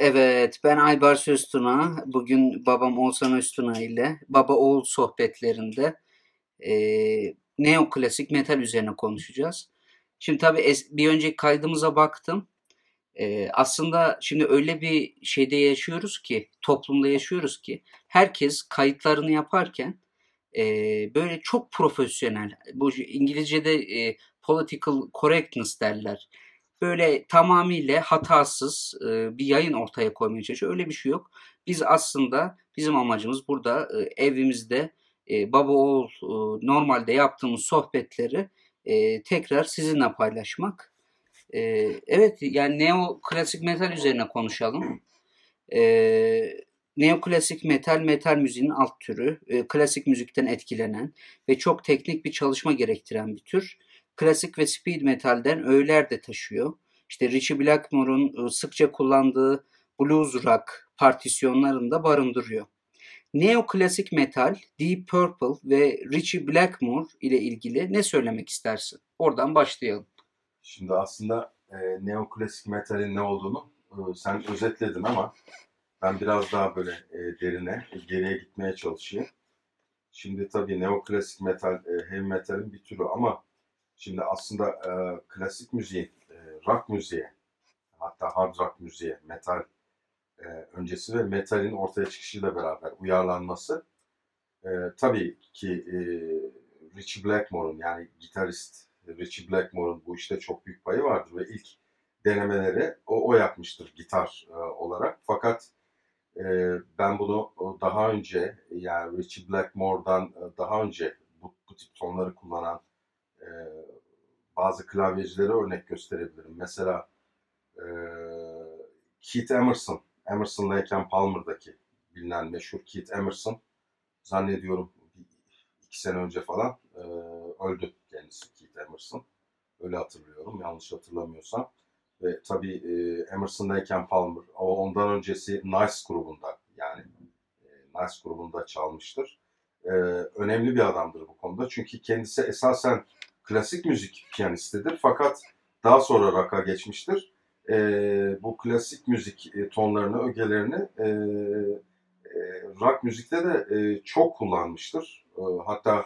Evet, ben Aybars Öztuna. Bugün babam Oğuzhan Öztuna ile baba oğul sohbetlerinde e, neoklasik metal üzerine konuşacağız. Şimdi tabii es- bir önceki kaydımıza baktım. E, aslında şimdi öyle bir şeyde yaşıyoruz ki, toplumda yaşıyoruz ki herkes kayıtlarını yaparken e, böyle çok profesyonel, bu İngilizce'de e, political correctness derler böyle tamamıyla hatasız e, bir yayın ortaya koymaya çalışıyor. Öyle bir şey yok. Biz aslında bizim amacımız burada e, evimizde e, baba oğul e, normalde yaptığımız sohbetleri e, tekrar sizinle paylaşmak. E, evet yani neo klasik metal üzerine konuşalım. E, neoklasik metal metal müziğin alt türü. E, klasik müzikten etkilenen ve çok teknik bir çalışma gerektiren bir tür klasik ve speed metalden öğeler de taşıyor. İşte Richie Blackmore'un ıı, sıkça kullandığı blues rock partisyonlarında barındırıyor. Neoklasik metal, Deep Purple ve Richie Blackmore ile ilgili ne söylemek istersin? Oradan başlayalım. Şimdi aslında e, neoklasik metalin ne olduğunu e, sen özetledin ama ben biraz daha böyle e, derine, geriye gitmeye çalışayım. Şimdi tabii neoklasik metal, e, heavy metalin bir türü ama Şimdi aslında e, klasik müziğin, e, rock müziğe, hatta hard rock müziğe, metal e, öncesi ve metalin ortaya çıkışıyla beraber uyarlanması e, tabii ki e, Richie Blackmore'un yani gitarist Richie Blackmore'un bu işte çok büyük payı vardır ve ilk denemeleri o, o yapmıştır gitar e, olarak. Fakat e, ben bunu daha önce yani Richie Blackmore'dan e, daha önce bu, bu tip tonları kullanan e, bazı klavyecilere örnek gösterebilirim. Mesela e, Keith Emerson, Emerson Lake Palmer'daki bilinen meşhur Keith Emerson zannediyorum iki sene önce falan e, öldü kendisi Keith Emerson. Öyle hatırlıyorum yanlış hatırlamıyorsam. Ve tabii e, Emerson Lake Palmer ondan öncesi Nice grubunda yani e, Nice grubunda çalmıştır. E, önemli bir adamdır bu konuda. Çünkü kendisi esasen klasik müzik piyanistidir. Fakat daha sonra rock'a geçmiştir. E, bu klasik müzik e, tonlarını, ögelerini e, e, rock müzikte de e, çok kullanmıştır. E, hatta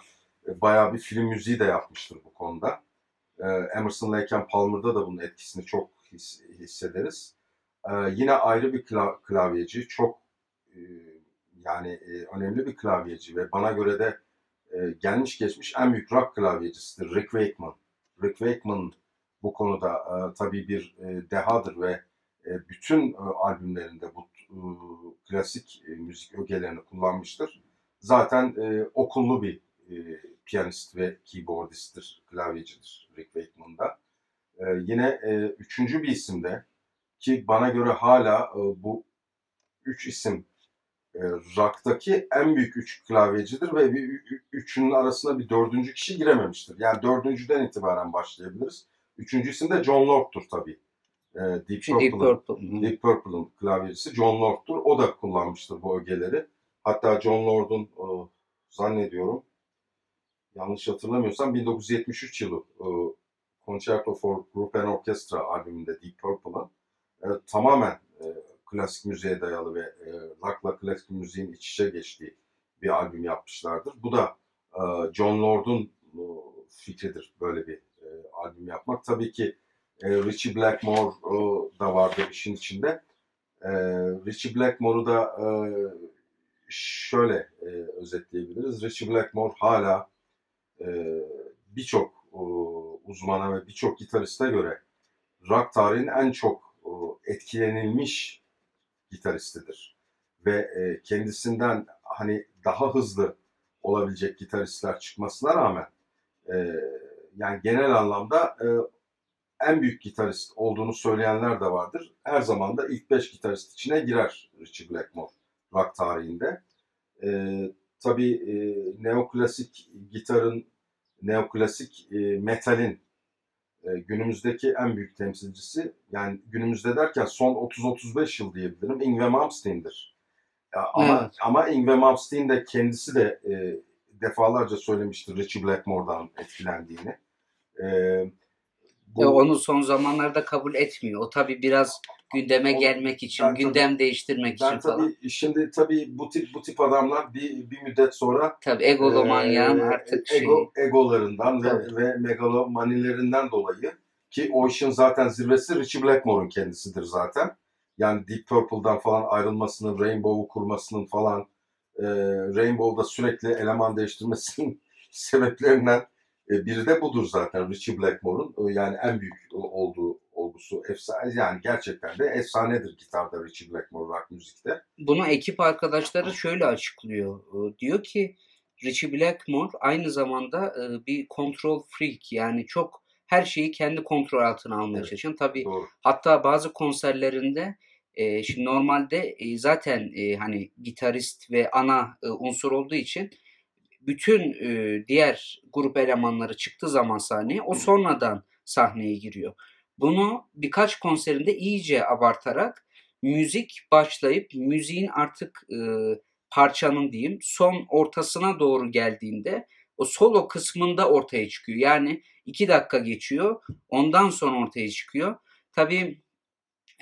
e, bayağı bir film müziği de yapmıştır bu konuda. E, Emerson Lake Palmer'da da bunun etkisini çok his, hissederiz. E, yine ayrı bir kla, klavyeci, çok e, yani e, önemli bir klavyeci ve bana göre de e, gelmiş geçmiş en büyük rock klavyecisidir Rick Wakeman. Rick Wakeman bu konuda e, tabii bir e, dehadır ve e, bütün e, albümlerinde bu e, klasik e, müzik ögelerini kullanmıştır. Zaten e, okullu bir e, piyanist ve keyboardisttir, klavyecidir Rick Wakeman da. E, yine e, üçüncü bir isimde ki bana göre hala e, bu üç isim e, rock'taki en büyük üç klavyecidir ve bir, üçünün arasına bir dördüncü kişi girememiştir. Yani dördüncüden itibaren başlayabiliriz. Üçüncü isim de John Lord'tur tabii. E, Deep Purple'ın Deep, Purple. Deep Purple'ın klavyecisi John Lord'tur. O da kullanmıştır bu ögeleri. Hatta John Lord'un e, zannediyorum yanlış hatırlamıyorsam 1973 yılı e, Concerto for Group and Orchestra albümünde Deep Purple'ın e, tamamen e, klasik müziğe dayalı ve e, rock'la klasik müziğin iç içe geçtiği bir albüm yapmışlardır. Bu da e, John Lord'un e, fikridir böyle bir e, albüm yapmak. Tabii ki e, Richie Blackmore e, da vardı işin içinde. E, Richie Blackmore'u da e, şöyle e, özetleyebiliriz. Richie Blackmore hala e, birçok e, uzmana ve birçok gitariste göre rock tarihinin en çok e, etkilenilmiş gitaristidir. Ve e, kendisinden hani daha hızlı olabilecek gitaristler çıkmasına rağmen e, yani genel anlamda e, en büyük gitarist olduğunu söyleyenler de vardır. Her zaman da ilk beş gitarist içine girer Richie Blackmore rock tarihinde. E, tabii neoklasik gitarın, neoklasik metalin e, günümüzdeki en büyük temsilcisi yani günümüzde derken son 30-35 yıl diyebilirim Ingve Malmsteen'dir. Ama, evet. ama Ingve Malmsteen de kendisi de e, defalarca söylemiştir Richie Blackmore'dan etkilendiğini. E, bu E, onu son zamanlarda kabul etmiyor. O tabii biraz gündeme O- gelmek için, ben tabii- gündem değiştirmek için ben falan. tabii şimdi tabii bu tip bu tip adamlar bir bir müddet sonra Tabii egolomanyan Ee, artık şey. ego, egolarından ve, Tabii. ve megalomanilerinden dolayı ki o işin zaten zirvesi Richie Blackmore'un kendisidir zaten. Yani Deep Purple'dan falan ayrılmasının, Rainbow'u kurmasının falan e, Rainbow'da sürekli eleman değiştirmesinin sebeplerinden e, biri de budur zaten Richie Blackmore'un. E, yani en büyük olduğu olgusu efsane yani gerçekten de efsanedir gitarda Richie Blackmore rock müzikte. Bunu ekip arkadaşları şöyle açıklıyor. Ee, Diyor ki Richie Blackmore aynı zamanda e, bir control freak yani çok her şeyi kendi kontrol altına almaya Evet. çalışan. Tabii Doğru. hatta bazı konserlerinde e, şimdi normalde e, zaten e, hani gitarist ve ana e, unsur olduğu için bütün e, diğer grup elemanları çıktığı zaman sahneye o sonradan sahneye giriyor. Bunu birkaç konserinde iyice abartarak müzik başlayıp müziğin artık e, parçanın diyeyim son ortasına doğru geldiğinde o solo kısmında ortaya çıkıyor. Yani iki dakika geçiyor ondan sonra ortaya çıkıyor. Tabii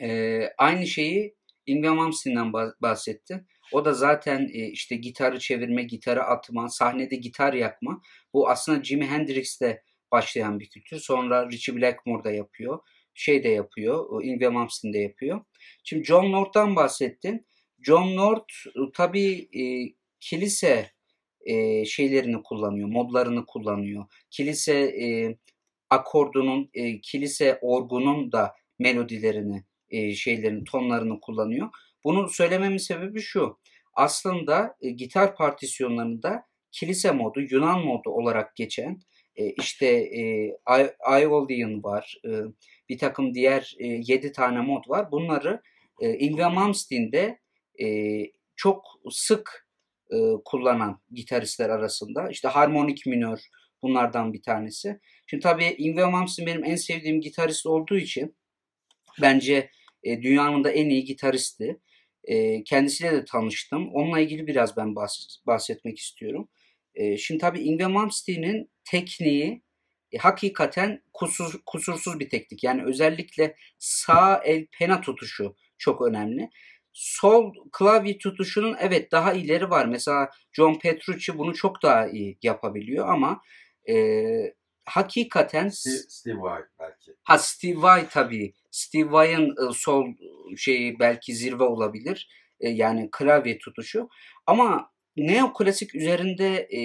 e, aynı şeyi Ingve Malmsteen'den bah- bahsetti. O da zaten e, işte gitarı çevirme, gitarı atma, sahnede gitar yakma. Bu aslında Jimi Hendrix'te başlayan bir kültür. Sonra Richie Blackmore da yapıyor. Şey de yapıyor. Ingve Malmsteen de yapıyor. Şimdi John Lord'dan bahsettin. John Lord e, tabii e, kilise şeylerini kullanıyor, modlarını kullanıyor. Kilise akordunun, kilise orgunun da melodilerini, şeylerini, tonlarını kullanıyor. Bunu söylememin sebebi şu. Aslında e, gitar partisyonlarında kilise modu, Yunan modu olarak geçen e, işte e, Aeolian var, e, bir takım diğer e, 7 tane mod var. Bunları e, Ingve Malmsteen'de e, çok sık e, kullanan gitaristler arasında. İşte harmonik minör bunlardan bir tanesi. Şimdi tabii Ingve Malmsteen benim en sevdiğim gitarist olduğu için bence e, dünyanın da en iyi gitaristi. E, kendisiyle de tanıştım. Onunla ilgili biraz ben bahs- bahsetmek istiyorum. E, şimdi tabii Ingve Malmsteen'in tekniği e, hakikaten kusur, kusursuz bir teknik. Yani özellikle sağ el pena tutuşu çok önemli. Sol klavye tutuşunun evet daha ileri var. Mesela John Petrucci bunu çok daha iyi yapabiliyor ama e, hakikaten Steve, Steve Vai belki. Ha Steve Vai tabii. Steve Vai'ın e, sol şeyi belki zirve olabilir. E, yani klavye tutuşu. Ama neoklasik üzerinde e,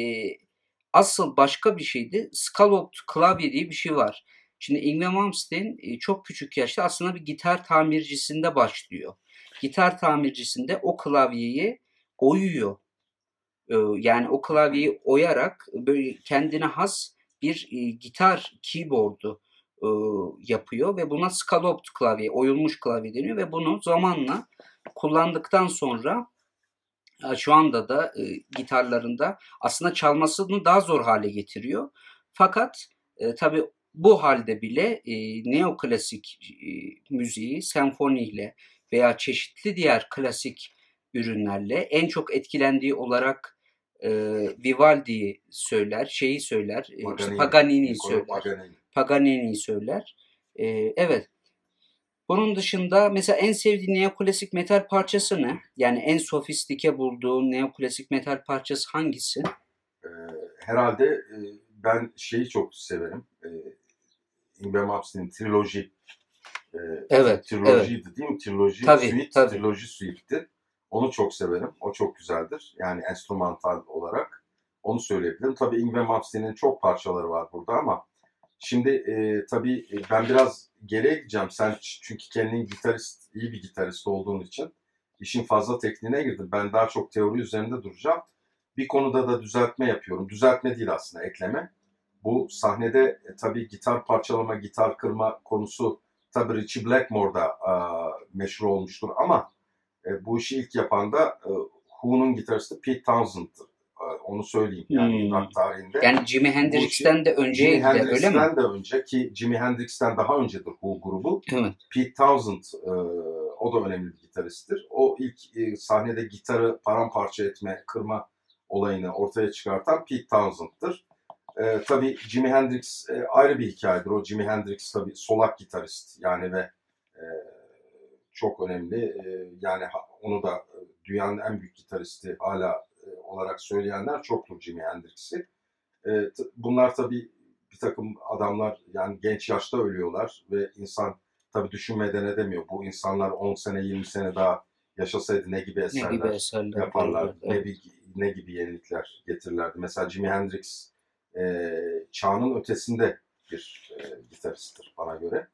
asıl başka bir şeydi. Scalloped klavye diye bir şey var. Şimdi Ingve Malmsteen çok küçük yaşta aslında bir gitar tamircisinde başlıyor. Gitar tamircisinde o klavyeyi oyuyor. E, yani o klavyeyi oyarak böyle kendine has bir gitar keyboard'u e, yapıyor ve buna scalloped klavye, oyulmuş klavye deniyor ve bunu zamanla kullandıktan sonra e, şu anda da e, gitarlarında aslında çalmasını daha zor hale getiriyor. Fakat e, tabii bu halde bile e, neoklasik e, müziği senfoniyle veya çeşitli diğer klasik ürünlerle en çok etkilendiği olarak e, Vivaldi'yi söyler, şeyi söyler, e, işte Paganini. Paganini'yi Niccolo söyler. Paganini. Paganini'yi söyler. Ee, evet. Bunun dışında mesela en sevdiğin neoklasik metal parçası ne? Yani en sofistike bulduğun neoklasik metal parçası hangisi? Ee, herhalde e, ben şeyi çok severim. E, Ingve Malmsteen'in triloji. E, Evet, Trilojiydi değil mi? Triloji Tabii, Suite. tabii. Triloji Suite'ti. Onu çok severim. O çok güzeldir. Yani enstrümantal olarak. Onu söyleyebilirim. Tabii Ingve Malmsteen'in çok parçaları var burada ama şimdi e, tabii e, ben biraz geriye gideceğim. Sen çünkü kendin gitarist, iyi bir gitarist olduğun için işin fazla tekniğine girdin. Ben daha çok teori üzerinde duracağım. Bir konuda da düzeltme yapıyorum. Düzeltme değil aslında ekleme. Bu sahnede e, tabii gitar parçalama, gitar kırma konusu tabii Richie Blackmore'da e, meşhur olmuştur ama e, bu işi ilk yapan da e, Who'nun gitaristi Pete Townsend'tır. E, onu söyleyeyim yani Hmm. rock tarihinde. Yani Jimi Hendrix'ten de önceye Jimi gider öyle Hendrix'ten mi? de önce ki Jimi Hendrix'ten daha öncedir Who grubu. Evet. Pete Townsend e, o da önemli bir gitaristtir. O ilk e, sahnede gitarı paramparça etme, kırma olayını ortaya çıkartan Pete Townsend'tır. e, tabii Jimi Hendrix e, ayrı bir hikayedir. O Jimi Hendrix tabii solak gitarist yani ve e, çok önemli. E, yani onu da e, dünyanın en büyük gitaristi hala e, olarak söyleyenler çoktur Jimi Hendrix'i. E, bunlar tabii bir takım adamlar yani genç yaşta ölüyorlar ve insan tabii düşünmeden edemiyor. Bu insanlar 10 sene 20 sene daha yaşasaydı ne gibi eserler, ne gibi eserler yaparlar, evet. ne, ne gibi yenilikler getirirlerdi. Mesela Jimi Hendrix e, çağının ötesinde bir e, gitaristtir bana göre.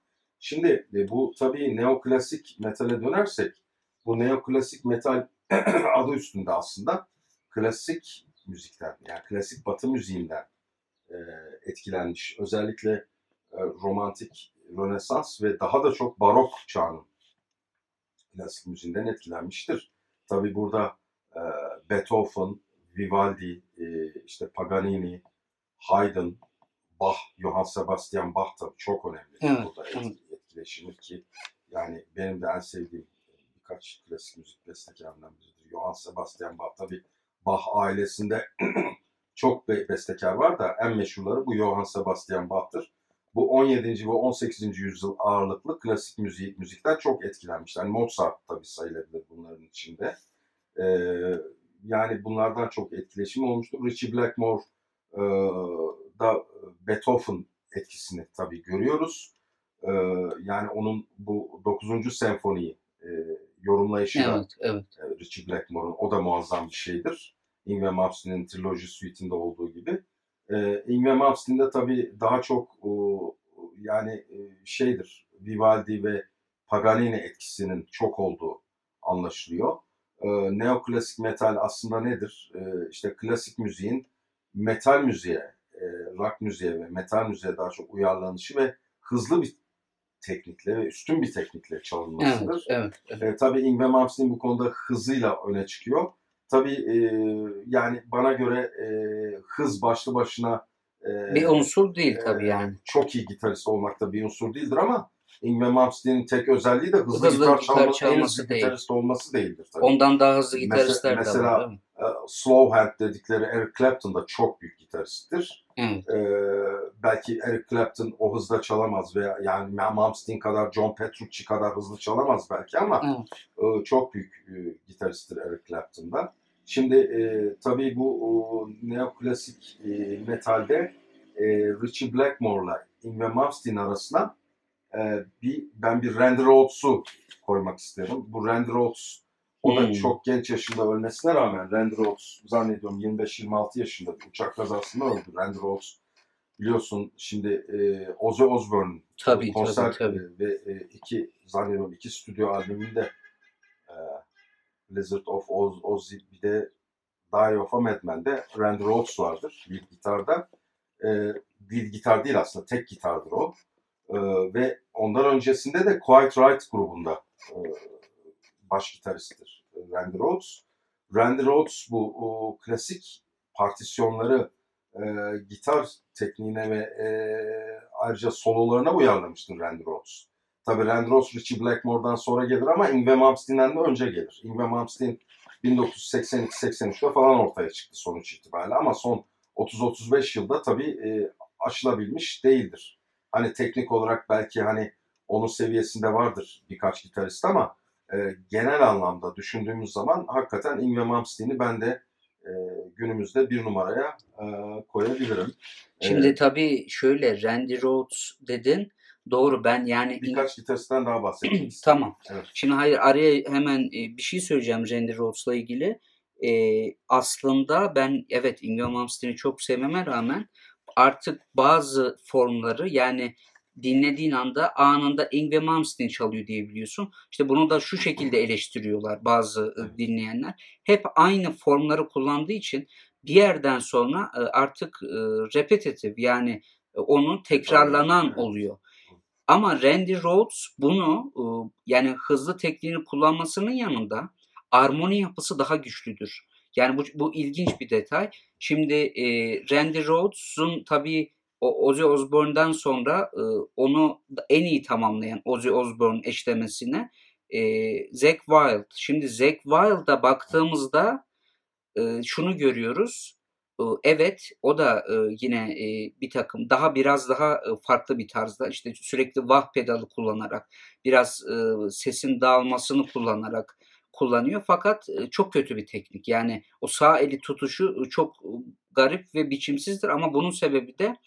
Şimdi e, bu tabii neoklasik metale dönersek bu neoklasik metal adı üstünde aslında klasik müzikten yani klasik batı müziğinden e, etkilenmiş. Özellikle e, romantik Rönesans ve daha da çok barok çağının klasik müziğinden etkilenmiştir. Tabi burada e, Beethoven, Vivaldi, e, işte Paganini, Haydn, Bach, Johann Sebastian Bach tabii çok önemli. Evet, burada evet. Etkileşimi ki yani benim de en sevdiğim birkaç klasik müzik bestekarından biridir. Johann Sebastian Bach tabii Bach ailesinde çok bestekar var da en meşhurları bu Johann Sebastian Bach'tır. Bu 17. ve 18. yüzyıl ağırlıklı klasik müzik müzikten çok etkilenmişler. Yani Mozart tabii sayılabilir bunların içinde. Ee, yani bunlardan çok etkileşim olmuştur. Richie Blackmore e, da Beethoven etkisini tabii görüyoruz. E, yani onun bu 9. senfoniyi e, yorumlayışı evet, da evet. E, Richie Blackmore'un o da muazzam bir şeydir. Ingve Malmsteen'in Trilogy Suite'inde olduğu gibi. E, Ingve Malmsteen'de tabii daha çok e, yani e, şeydir Vivaldi ve Paganini etkisinin çok olduğu anlaşılıyor. E, neoklasik metal aslında nedir? E, işte klasik müziğin metal müziğe, e, rock müziğe ve metal müziğe daha çok uyarlanışı ve hızlı bir teknikle ve üstün bir teknikle çalınmasıdır. Evet, evet, evet. E, tabii Ingve Malmsteen bu konuda hızıyla öne çıkıyor. Tabii e, yani bana göre e, hız başlı başına e, bir unsur değil tabii yani. Çok iyi gitarist olmak da bir unsur değildir ama Ingve Malmsteen'in tek özelliği de hızlı, hızlı gitar, gitar çalması, çalması değil. gitarist olması değildir tabii. Ondan daha hızlı gitaristler mesela, de var. Mesela Slow Hand dedikleri Eric Clapton da çok büyük gitaristtir. Evet. Ee, belki Eric Clapton o hızda çalamaz veya yani Malmsteen kadar John Petrucci kadar hızlı çalamaz belki ama evet. e, çok büyük e, gitaristtir Eric Clapton da. Şimdi e, tabii bu o, neoklasik e, metalde e, Richie Blackmore'la Ingve Malmsteen arasına e, bir ben bir Randy Rhodes'u koymak isterim. Bu Randy Rhodes o da hmm. çok genç yaşında ölmesine rağmen Randy Rhodes zannediyorum 25-26 yaşında bir uçak kazasında öldü. Randy Rhodes biliyorsun şimdi e, Ozzy Osbourne tabii, konser tabii, tabii. ve e, iki zannediyorum iki stüdyo albümünde e, Blizzard of Oz, Ozzy bir de Diary of a Madman'de Randy Rhodes vardır bir gitarda. E, bir gitar değil aslında tek gitardır o. E, ve ondan öncesinde de Quiet Right grubunda e, baş gitaristtir Randy Rhodes. Randy Rhodes bu o, klasik partisyonları e, gitar tekniğine ve e, ayrıca sololarına uyarlamıştır Randy Rhodes. Tabii Randy Rhodes Richie Blackmore'dan sonra gelir ama Ingve Malmsteen'den de önce gelir. Ingve Malmsteen 1982-83'te falan ortaya çıktı sonuç itibariyle ama son 30-35 yılda tabii e, aşılabilmiş değildir. Hani teknik olarak belki hani onun seviyesinde vardır birkaç gitarist ama e, genel anlamda düşündüğümüz zaman hakikaten Ingve Malmsteen'i ben de e, günümüzde bir numaraya e, koyabilirim. Şimdi ee, tabii şöyle Randy Rhodes dedin. Doğru ben yani... Birkaç gitaristten daha bahsedeyim. tamam. Evet. Şimdi hayır araya hemen e, bir şey söyleyeceğim Randy Rhodes'la ilgili. Ee, aslında ben evet Ingve Malmsteen'i çok sevmeme rağmen artık bazı formları yani dinlediğin anda anında Ingve Malmsteen çalıyor diyebiliyorsun. İşte bunu da şu şekilde eleştiriyorlar bazı dinleyenler. Hep aynı formları kullandığı için bir yerden sonra artık repetitif yani onun tekrarlanan oluyor. Ama Randy Rhodes bunu yani hızlı tekniğini kullanmasının yanında armoni yapısı daha güçlüdür. Yani bu, bu ilginç bir detay. Şimdi e, Randy Rhodes'un tabii o Ozzy Osbourne'dan sonra e, onu en iyi tamamlayan Ozzy Osbourne eşlemesine e, Zack Wild. Şimdi Zack Wild'a baktığımızda e, şunu görüyoruz. E, evet o da e, yine e, bir takım daha biraz daha e, farklı bir tarzda işte sürekli wah pedalı kullanarak biraz e, sesin dağılmasını kullanarak kullanıyor fakat e, çok kötü bir teknik. Yani o sağ eli tutuşu e, çok e, garip ve biçimsizdir ama bunun sebebi de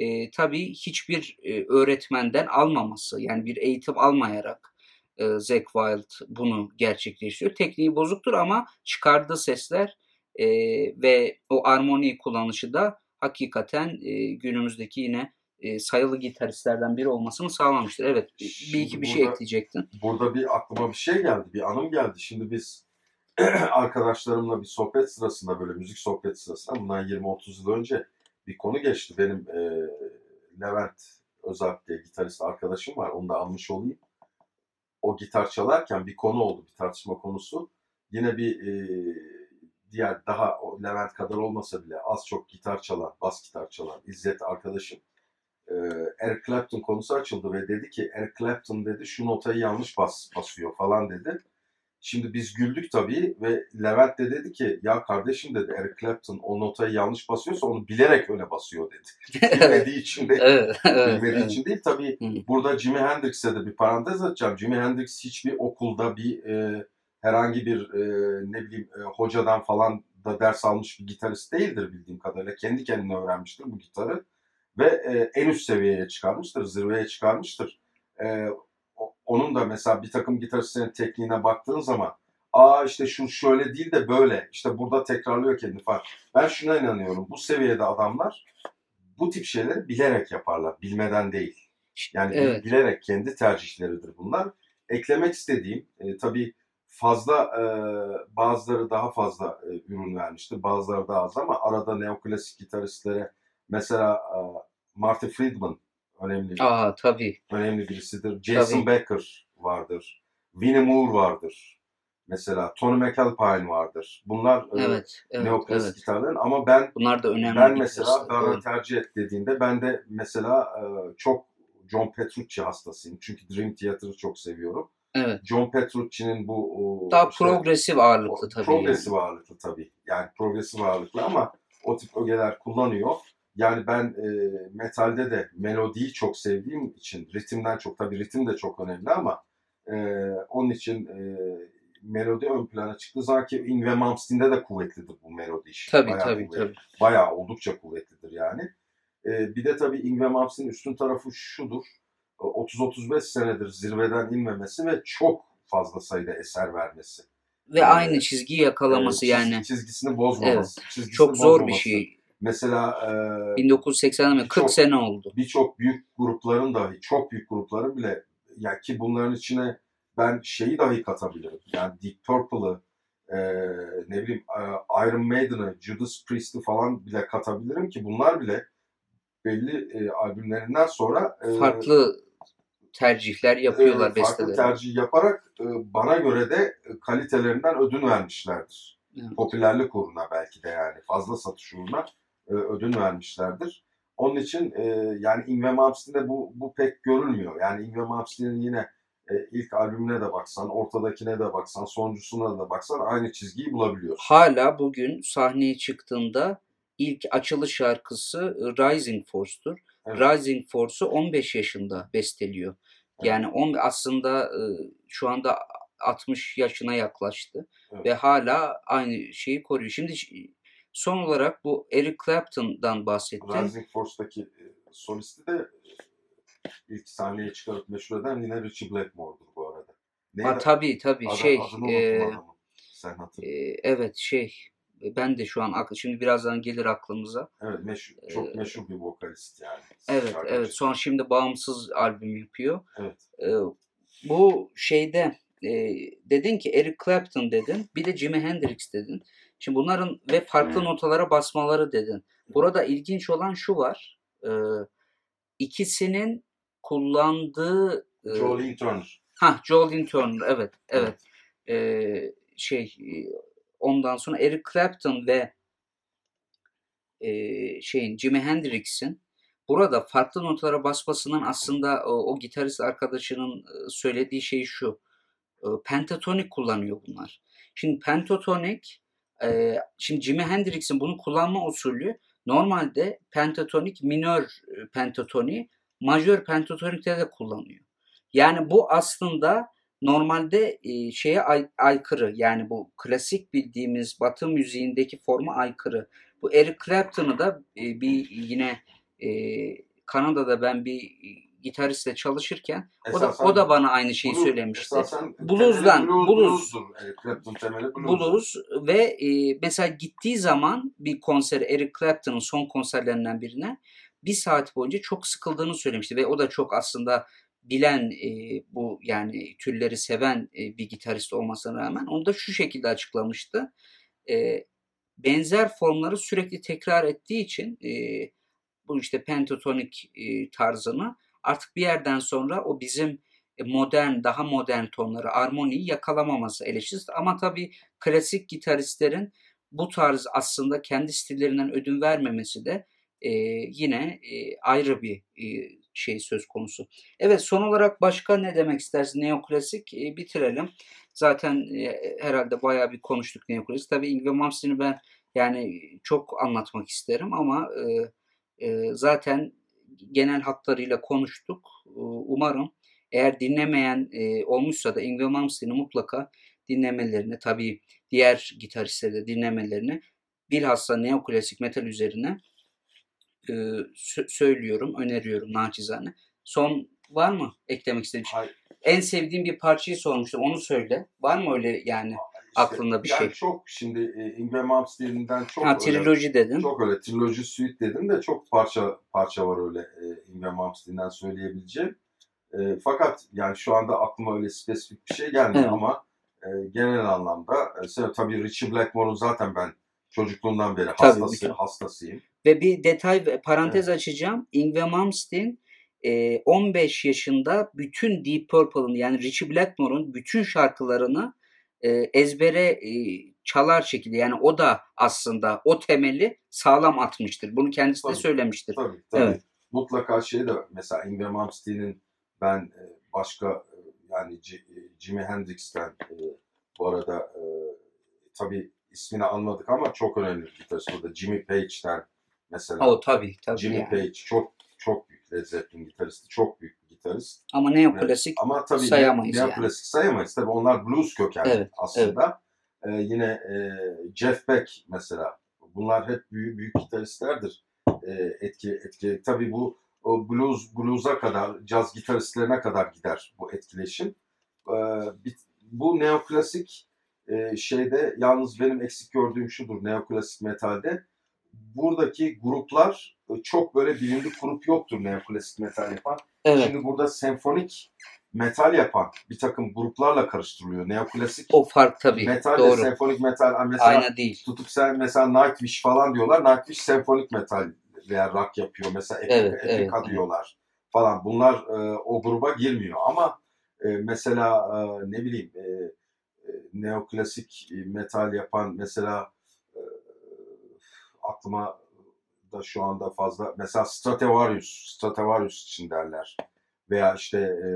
e, tabii hiçbir e, öğretmenden almaması yani bir eğitim almayarak e, Zack Wild bunu gerçekleştiriyor. Tekniği bozuktur ama çıkardığı sesler e, ve o armoni kullanışı da hakikaten e, günümüzdeki yine e, sayılı gitaristlerden biri olmasını sağlamıştır. Evet bir iki bir şey burada- ekleyecektin. Burada bir aklıma bir şey geldi, bir anım geldi. Şimdi biz arkadaşlarımla bir sohbet sırasında böyle müzik sohbet sırasında bundan 20-30 yıl önce bir konu geçti. Benim e, Levent Özalp diye gitarist arkadaşım var. Onu da almış olayım. O gitar çalarken bir konu oldu, bir tartışma konusu. Yine bir e, diğer daha Levent kadar olmasa bile az çok gitar çalan, bas gitar çalan İzzet arkadaşım e, Eric Clapton konusu açıldı ve dedi ki Eric Clapton dedi şu notayı yanlış bas, basıyor falan dedi. Şimdi biz güldük tabii ve Levent de dedi ki ya kardeşim dedi Eric Clapton o notayı yanlış basıyorsa onu bilerek öyle basıyor dedi. Bilmediği için de evet, evet, bilmediği evet. için değil tabii burada Jimi Hendrix'e de bir parantez açacağım. Jimi Hendrix hiçbir okulda bir e, herhangi bir e, ne bileyim e, hocadan falan da ders almış bir gitarist değildir bildiğim kadarıyla. Kendi kendine öğrenmiştir bu gitarı ve e, en üst seviyeye çıkarmıştır, zirveye çıkarmıştır. E, onun da mesela bir takım gitaristlerin tekniğine baktığın zaman aa işte şu şöyle değil de böyle işte burada tekrarlıyor kendini falan. Ben şuna inanıyorum bu seviyede adamlar bu tip şeyleri bilerek yaparlar, bilmeden değil. Yani Evet. bilerek kendi tercihleridir bunlar. Eklemek istediğim e, tabii fazla e, bazıları daha fazla e, ürün vermiştir, bazıları daha az ama arada neoklasik gitaristlere mesela e, Marty Friedman önemli Aa tabii. önemli birisidir. Jason Tabii. Becker vardır. Winnie Moore vardır. Mesela Tony McAlpine vardır. Bunlar e, Evet. Evet. neoklasik evet. gitarların ama ben Bunlar da önemli. ben mesela doğru. tercih et dediğinde ben de mesela e, çok John Petrucci hastasıyım. Çünkü Dream Theater'ı çok seviyorum. Evet. John Petrucci'nin bu o, Daha işte, progresif ağırlıklı tabii. progresif ağırlıklı tabii. Yani progresif ağırlıklı ama o tip ögeler kullanıyor. Yani ben e, metalde de melodiyi çok sevdiğim için ritimden çok tabii ritim de çok önemli ama e, onun için e, melodi ön plana çıktığı zaman ki Yngwie Malmsteen'de de kuvvetlidir bu melodi işi. Tabii Bayağı tabii kuvvetli tabii. bayağı oldukça kuvvetlidir yani. Ee, bir de tabii Yngwie Malmsteen'in üstün tarafı şudur. Ee, 30-35 senedir zirveden inmemesi ve çok fazla sayıda eser vermesi. Ve Ee, aynı çizgiyi yakalaması Ee, çiz- yani. Çizgisini bozmaması. çizgisini Çok zor bir bozmaması. şey. Mesela e, 1980'de mi? 40 Çok- sene oldu. birçok büyük grupların dahi, çok büyük grupların bile ya ki bunların içine ben şeyi dahi katabilirim. Yani Deep Purple'ı, e, ne bileyim e, Iron Maiden'ı, Judas Priest'i falan bile katabilirim ki bunlar bile belli e, albümlerinden sonra e, Farklı tercihler yapıyorlar e, farklı besteleri. tercih yaparak e, bana göre de kalitelerinden ödün vermişlerdir. Evet. Popülerlik uğruna belki de yani fazla satış uğruna e, ödün vermişlerdir. Onun için e, yani Yngwie Malmsteen'de bu, bu pek görülmüyor. Yani Yngwie Malmsteen'in yine e, ilk albümüne de baksan, ortadakine de baksan, sonuncusuna da baksan aynı çizgiyi bulabiliyorsun. Hala bugün sahneye çıktığında ilk açılış şarkısı Rising Force'tur. Evet. Rising Force'u 15 yaşında besteliyor. Evet. Yani on, aslında e, şu anda 60 yaşına yaklaştı Evet. ve hala aynı şeyi koruyor. Şimdi son olarak bu Eric Clapton'dan bahsettin. Rising Force'daki e, solisti de e, ilk sahneye çıkarıp meşhur eden yine Richie Blackmore'dur bu arada. Neydi? Ha, tabii tabii Adam- şey e. Sen hatırla. e, evet şey ben de şu an şimdi birazdan gelir aklımıza. Evet, meşhur, çok e, meşhur bir vokalist yani. Evet Şarkıcı. evet son şimdi bağımsız albüm yapıyor. Evet. Ee, bu şeyde e, dedin ki Eric Clapton dedin bir de Jimi Hendrix dedin. Şimdi bunların ve farklı notalara basmaları dedin. Burada ilginç olan şu var. e, ikisinin kullandığı e, Jolene Turner. Ha, Jolene Turner evet evet. Ee, şey e, ondan sonra Eric Clapton ve e, şeyin Jimi Hendrix'in burada farklı notalara basmasının aslında o, o gitarist arkadaşının e, söylediği şey şu. Pentatonik kullanıyor bunlar. Şimdi pentatonik şimdi Jimi Hendrix'in bunu kullanma usulü normalde pentatonik minör pentatoniği majör pentatonikte de kullanıyor. Yani bu aslında normalde şeye ay, aykırı yani bu klasik bildiğimiz Batı müziğindeki forma aykırı. Bu Eric Clapton'ı da bir yine Kanada'da ben bir gitaristle çalışırken o da o da bana aynı şeyi blues, söylemişti. Blues'dan blues, blues, blues, blues ve e, mesela gittiği zaman bir konser Eric Clapton'ın son konserlerinden birine bir saat boyunca çok sıkıldığını söylemişti ve o da çok aslında bilen e, bu yani türleri seven e, bir gitarist olmasına rağmen onu da şu şekilde açıklamıştı. E, benzer formları sürekli tekrar ettiği için e, bu işte pentatonik e, tarzını artık bir yerden sonra o bizim e, modern, daha modern tonları, armoniyi yakalamaması eleştirisi. Ama tabii klasik gitaristlerin bu tarz aslında kendi stillerinden ödün vermemesi de e, yine e, ayrı bir e, şey söz konusu. Evet son olarak başka ne demek istersin neoklasik e, bitirelim. Zaten e, herhalde bayağı bir konuştuk neoklasik. Tabii Ingve Malmsteen'i ben yani çok anlatmak isterim ama e, e, zaten genel hatlarıyla konuştuk. E, umarım eğer dinlemeyen e, olmuşsa da Ingve Malmsteen'i mutlaka dinlemelerini tabii diğer gitaristleri de dinlemelerini bilhassa neoklasik metal üzerine e, söylüyorum, öneriyorum naçizane. Son var mı eklemek istediğin şey? En sevdiğim bir parçayı sormuştum. Onu söyle. Var mı öyle yani işte, aklında bir yani şey? Çok şimdi e, Ingve Malmsteen'den çok ha, triloji öyle, dedin. Çok öyle triloji suite dedim de çok parça parça var öyle e, Ingve Malmsteen'den söyleyebileceğim. E, fakat yani şu anda aklıma öyle spesifik bir şey gelmiyor evet. ama e, genel anlamda e, tabii Richie Blackmore'un zaten ben çocukluğumdan beri hastası, tabii, hastasıyım. Ve bir detay parantez evet. açacağım. Ingve Malmsteen 15 yaşında bütün Deep Purple'ın yani Richie Blackmore'un bütün şarkılarını ezbere çalar şekilde yani o da aslında o temeli sağlam atmıştır. Bunu kendisi tabii, de söylemiştir. Tabii tabii. Evet. Mutlaka şey de mesela Ingve Malmsteen'in ben başka yani Jimi Hendrix'ten bu arada tabii ismini anladık ama çok önemli bir gitarist burada. Jimmy Page'den mesela. O tabii tabii. Jimmy yani. Page çok çok büyük Led Zeppelin gitaristi. Çok büyük bir gitarist. Ama neoklasik evet. Ama tabii sayamayız neoklasik yani. sayamayız. Tabii onlar blues kökenli evet, aslında. Evet. Ee, yine e, Jeff Beck mesela. Bunlar hep büyük büyük gitaristlerdir. E, etki etki. Tabii bu o blues blues'a kadar, caz gitaristlerine kadar gider bu etkileşim. E, bu neoklasik e, şeyde yalnız benim eksik gördüğüm şudur neoklasik metalde buradaki gruplar e, çok böyle bilindik grup yoktur neoklasik metal yapan. Evet. Şimdi burada senfonik metal yapan bir takım gruplarla karıştırılıyor. Neoklasik o fark tabii. Metal Doğru. ve senfonik metal mesela Aynı değil. tutup sen mesela Nightwish falan diyorlar. Nightwish senfonik metal veya rock yapıyor. Mesela Epica, evet, Epica evet, diyorlar falan. Bunlar e, o gruba girmiyor ama e, mesela e, ne bileyim e, e neoklasik metal yapan mesela aklıma da şu anda fazla mesela Stradivarius, Stradivarius için derler. Veya işte e,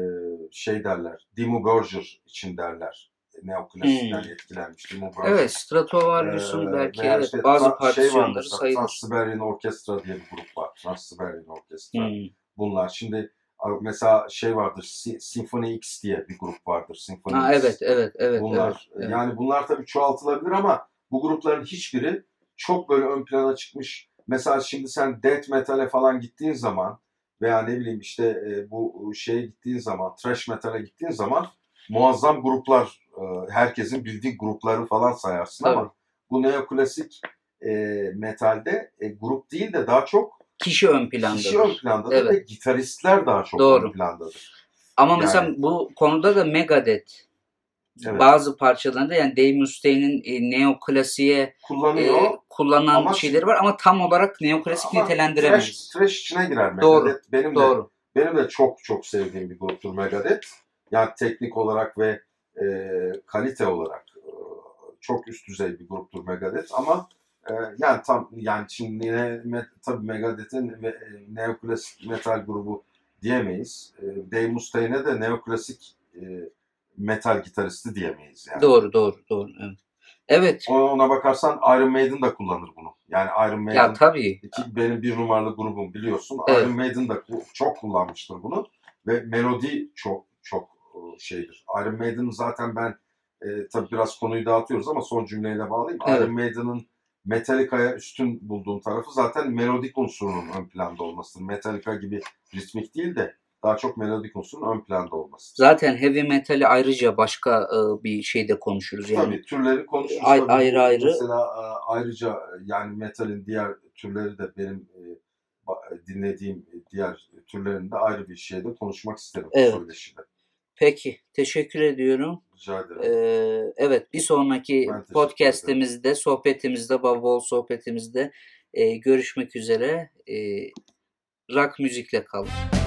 şey derler, Dimmu Borgir için derler. Neoklasikten hmm. etkilenmiş Dimmu Borgir. Evet, Stradivarius'un ee, belki evet, işte, bazı tra- partisyonları şey sayılır. Trans-Siberian Orkestra diye bir grup var. Trans-Siberian Orkestra. Hmm. Bunlar şimdi mesela şey vardır, Symphony X diye bir grup vardır. Symphony ha, X. Evet, evet, evet. Bunlar, evet, yani bunlar tabii çoğaltılabilir ama bu grupların hiçbiri çok böyle ön plana çıkmış. Mesela şimdi sen death metal'e falan gittiğin zaman veya ne bileyim işte e, bu şeye gittiğin zaman, thrash metal'e gittiğin zaman muazzam gruplar, e, herkesin bildiği grupları falan sayarsın Tabii. ama bu neoklasik e, metalde e, grup değil de daha çok kişi ön plandadır. Kişi ön plandadır evet. ve gitaristler daha çok Doğru. ön plandadır. Ama yani, mesela bu konuda da Megadeth Evet. Bazı parçalarında yani Dave Mustaine'in e, neoklasiğe kullanıyor. E, kullanan ama, şeyleri var ama tam olarak neoklasik nitelendiremeyiz. Trash, trash içine girer Megadeth. Doğru. Benim Doğru. de benim de çok çok sevdiğim bir gruptur Megadeth. Yani teknik olarak ve e, kalite olarak e, çok üst düzey bir gruptur Megadeth ama e, yani tam yani şimdi yine me, tabii Megadeth'in ve e, neoklasik metal grubu diyemeyiz. E, Dave Mustaine'e de neoklasik e, metal gitaristi diyemeyiz yani. Doğru doğru doğru. Evet. Evet. Ona, ona bakarsan Iron Maiden da kullanır bunu. Yani Iron Maiden Ya tabii. ki benim bir numaralı grubum biliyorsun. Evet. Iron Maiden da bu- çok kullanmıştır bunu ve melodi çok çok e, şeydir. Iron Maiden'ın zaten ben e, tabii biraz konuyu dağıtıyoruz ama son cümleyle bağlayayım. Evet. Iron Maiden'ın Metallica'ya üstün bulduğum tarafı zaten melodik unsurunun ön planda olmasıdır. Metallica gibi ritmik değil de daha çok melodik unsurun ön planda olması. Zaten heavy metali ayrıca başka e, bir şeyde konuşuruz yani. Tabii türleri konuşuruz. Ay- tabii. ayrı ayrı. Mesela e, ayrıca e, yani metalin diğer türleri de benim e, dinlediğim diğer türlerinde ayrı bir şeyde konuşmak isterim. Evet. Söyleşide. Peki, teşekkür ediyorum. Rica ederim. Ee, evet, bir sonraki podcast'imizde, sohbetimizde, baba sohbetimizde e, görüşmek üzere. E, rock müzikle kalın.